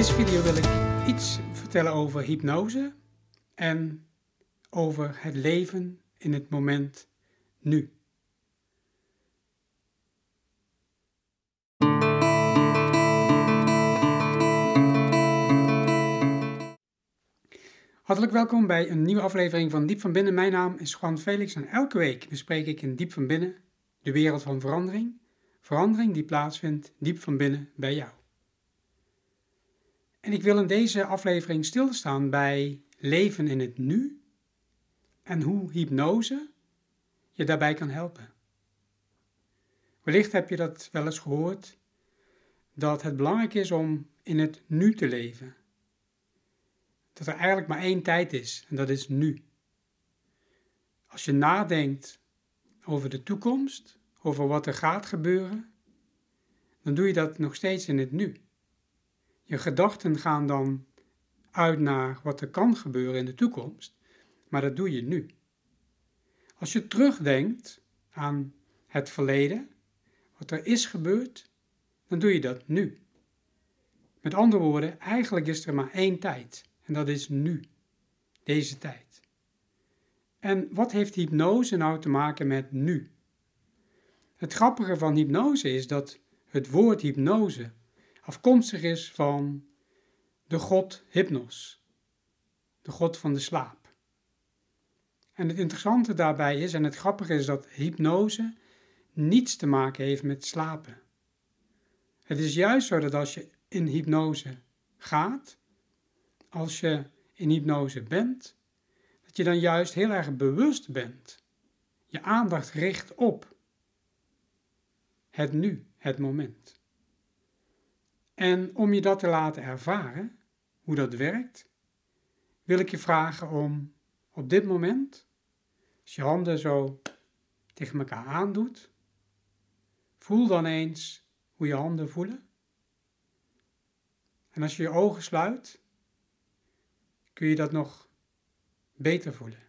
deze video wil ik iets vertellen over hypnose en over het leven in het moment nu. Hartelijk welkom bij een nieuwe aflevering van Diep van Binnen. Mijn naam is Juan Felix en elke week bespreek ik in Diep van Binnen de wereld van verandering. Verandering die plaatsvindt diep van binnen bij jou. En ik wil in deze aflevering stilstaan bij leven in het nu en hoe hypnose je daarbij kan helpen. Wellicht heb je dat wel eens gehoord, dat het belangrijk is om in het nu te leven. Dat er eigenlijk maar één tijd is en dat is nu. Als je nadenkt over de toekomst, over wat er gaat gebeuren, dan doe je dat nog steeds in het nu. Je gedachten gaan dan uit naar wat er kan gebeuren in de toekomst, maar dat doe je nu. Als je terugdenkt aan het verleden, wat er is gebeurd, dan doe je dat nu. Met andere woorden, eigenlijk is er maar één tijd en dat is nu, deze tijd. En wat heeft hypnose nou te maken met nu? Het grappige van hypnose is dat het woord hypnose afkomstig is van de god Hypnos, de god van de slaap. En het interessante daarbij is, en het grappige is dat hypnose niets te maken heeft met slapen. Het is juist zo dat als je in hypnose gaat, als je in hypnose bent, dat je dan juist heel erg bewust bent. Je aandacht richt op het nu, het moment. En om je dat te laten ervaren, hoe dat werkt, wil ik je vragen om op dit moment, als je handen zo tegen elkaar aandoet, voel dan eens hoe je handen voelen. En als je je ogen sluit, kun je dat nog beter voelen.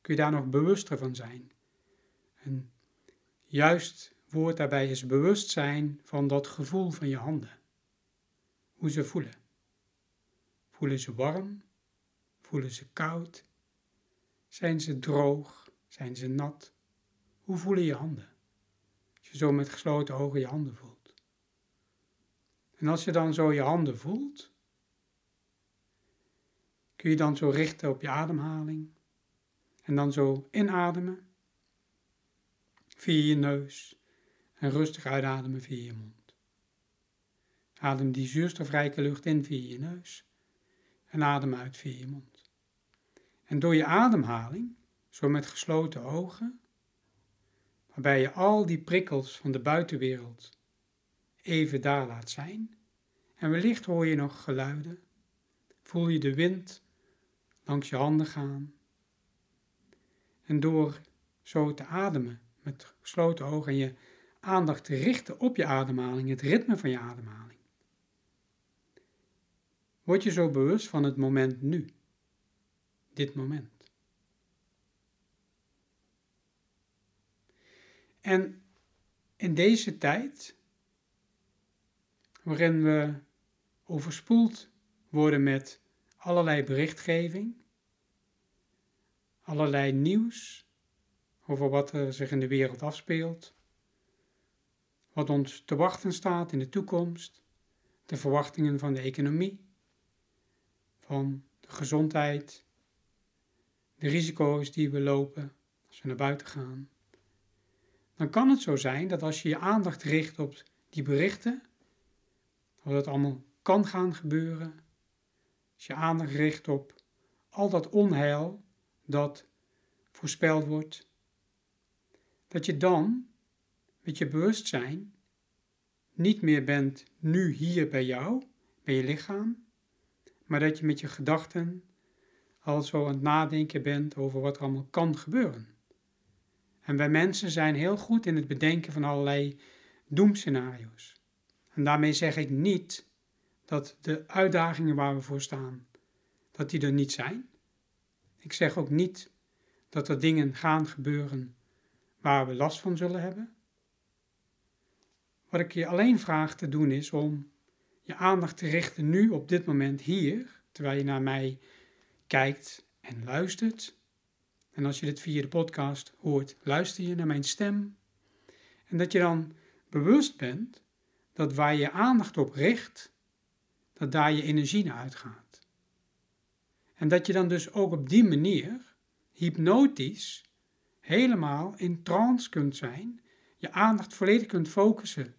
Kun je daar nog bewuster van zijn. Een juist woord daarbij is bewustzijn van dat gevoel van je handen hoe ze voelen. Voelen ze warm? Voelen ze koud? Zijn ze droog? Zijn ze nat? Hoe voelen je handen? Als je zo met gesloten ogen je handen voelt. En als je dan zo je handen voelt, kun je dan zo richten op je ademhaling. En dan zo inademen via je neus en rustig uitademen via je mond. Adem die zuurstofrijke lucht in via je neus en adem uit via je mond. En door je ademhaling, zo met gesloten ogen, waarbij je al die prikkels van de buitenwereld even daar laat zijn, en wellicht hoor je nog geluiden, voel je de wind langs je handen gaan. En door zo te ademen met gesloten ogen en je aandacht te richten op je ademhaling, het ritme van je ademhaling Word je zo bewust van het moment nu, dit moment. En in deze tijd, waarin we overspoeld worden met allerlei berichtgeving, allerlei nieuws over wat er zich in de wereld afspeelt, wat ons te wachten staat in de toekomst, de verwachtingen van de economie, van de gezondheid, de risico's die we lopen als we naar buiten gaan, dan kan het zo zijn dat als je je aandacht richt op die berichten, wat het allemaal kan gaan gebeuren, als je aandacht richt op al dat onheil dat voorspeld wordt, dat je dan met je bewustzijn niet meer bent nu hier bij jou, bij je lichaam, maar dat je met je gedachten al zo aan het nadenken bent over wat er allemaal kan gebeuren. En wij mensen zijn heel goed in het bedenken van allerlei doemscenario's. En daarmee zeg ik niet dat de uitdagingen waar we voor staan, dat die er niet zijn. Ik zeg ook niet dat er dingen gaan gebeuren waar we last van zullen hebben. Wat ik je alleen vraag te doen is om je aandacht te richten nu op dit moment hier, terwijl je naar mij kijkt en luistert. En als je dit via de podcast hoort, luister je naar mijn stem. En dat je dan bewust bent dat waar je aandacht op richt, dat daar je energie naar uitgaat. En dat je dan dus ook op die manier hypnotisch helemaal in trance kunt zijn, je aandacht volledig kunt focussen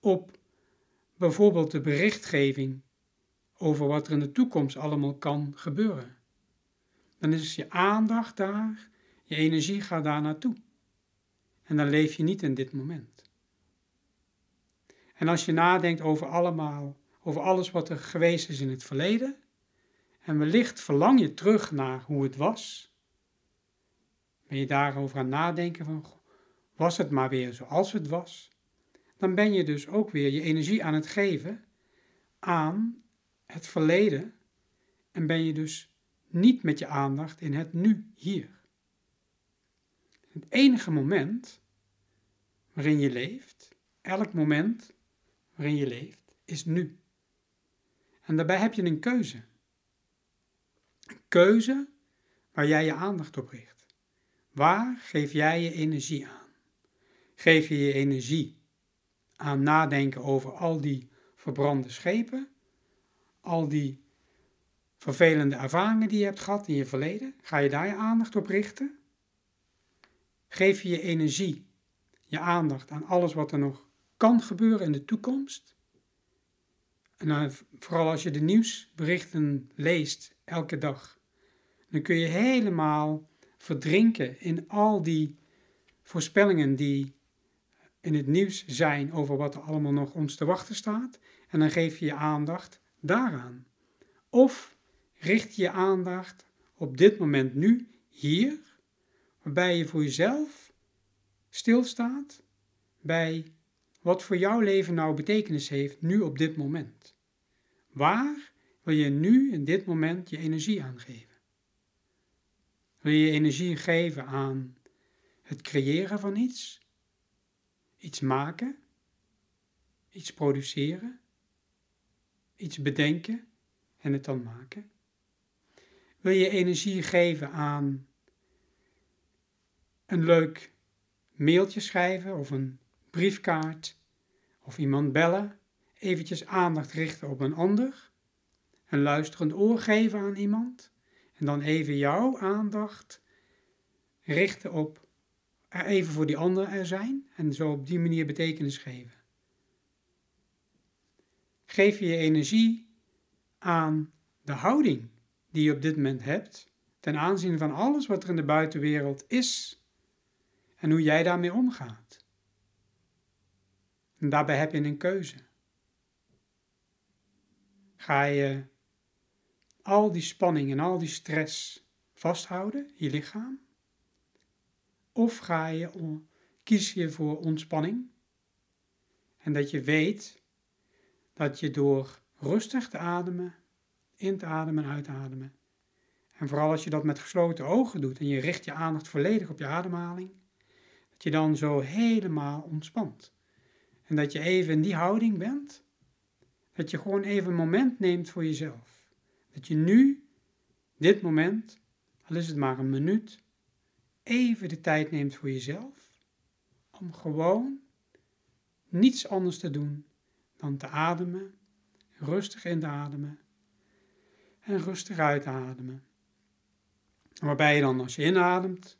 op bijvoorbeeld de berichtgeving over wat er in de toekomst allemaal kan gebeuren. Dan is je aandacht daar, je energie gaat daar naartoe. En dan leef je niet in dit moment. En als je nadenkt over allemaal, over alles wat er geweest is in het verleden, en wellicht verlang je terug naar hoe het was, ben je daarover aan nadenken van, was het maar weer zoals het was? Dan ben je dus ook weer je energie aan het geven aan het verleden en ben je dus niet met je aandacht in het nu, hier. Het enige moment waarin je leeft, elk moment waarin je leeft, is nu. En daarbij heb je een keuze. Een keuze waar jij je aandacht op richt. Waar geef jij je energie aan? Geef je je energie aan nadenken over al die verbrande schepen, al die vervelende ervaringen die je hebt gehad in je verleden? Ga je daar je aandacht op richten? Geef je je energie, je aandacht aan alles wat er nog kan gebeuren in de toekomst? En dan, vooral als je de nieuwsberichten leest elke dag, dan kun je helemaal verdrinken in al die voorspellingen die in het nieuws zijn over wat er allemaal nog ons te wachten staat. En dan geef je je aandacht daaraan. Of richt je aandacht op dit moment nu, hier, waarbij je voor jezelf stilstaat bij wat voor jouw leven nou betekenis heeft nu op dit moment. Waar wil je nu in dit moment je energie aan geven? Wil je je energie geven aan het creëren van iets? Iets maken? Iets produceren? Iets bedenken en het dan maken? Wil je energie geven aan een leuk mailtje schrijven of een briefkaart of iemand bellen, eventjes aandacht richten op een ander, een luisterend oor geven aan iemand en dan even jouw aandacht richten op er even voor die ander er zijn en zo op die manier betekenis geven. Geef je energie aan de houding die je op dit moment hebt ten aanzien van alles wat er in de buitenwereld is en hoe jij daarmee omgaat. En daarbij heb je een keuze. Ga je al die spanning en al die stress vasthouden in je lichaam? Of ga je, kies je voor ontspanning en dat je weet dat je door rustig te ademen, in te ademen en uit te ademen, en vooral als je dat met gesloten ogen doet en je richt je aandacht volledig op je ademhaling, dat je dan zo helemaal ontspant. En dat je even in die houding bent. Dat je gewoon even een moment neemt voor jezelf. Dat je nu, dit moment, al is het maar een minuut, even de tijd neemt voor jezelf. Om gewoon niets anders te doen dan te ademen, rustig in te ademen en rustig uit te ademen. Waarbij je dan als je inademt,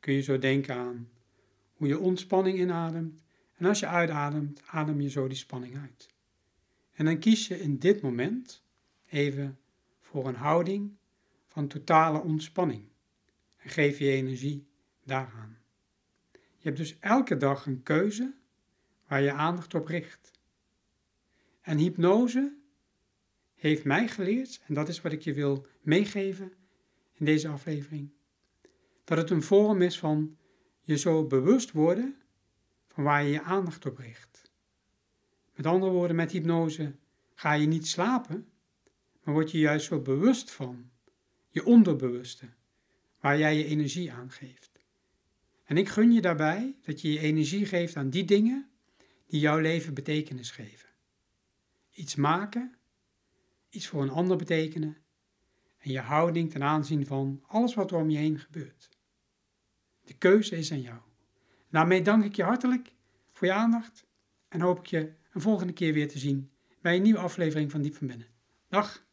kun je zo denken aan hoe je ontspanning inademt en als je uitademt, adem je zo die spanning uit. En dan kies je in dit moment even voor een houding van totale ontspanning. En geef je energie daaraan. Je hebt dus elke dag een keuze waar je aandacht op richt. En hypnose heeft mij geleerd, en dat is wat ik je wil meegeven in deze aflevering, dat het een vorm is van je zo bewust worden waar je je aandacht op richt. Met andere woorden, met hypnose ga je niet slapen, maar word je juist zo bewust van je onderbewuste, waar jij je energie aan geeft. En ik gun je daarbij dat je je energie geeft aan die dingen die jouw leven betekenis geven. iets maken, iets voor een ander betekenen en je houding ten aanzien van alles wat er om je heen gebeurt. De keuze is aan jou. Daarmee dank ik je hartelijk voor je aandacht en hoop ik je een volgende keer weer te zien bij een nieuwe aflevering van Diep van Binnen. Dag!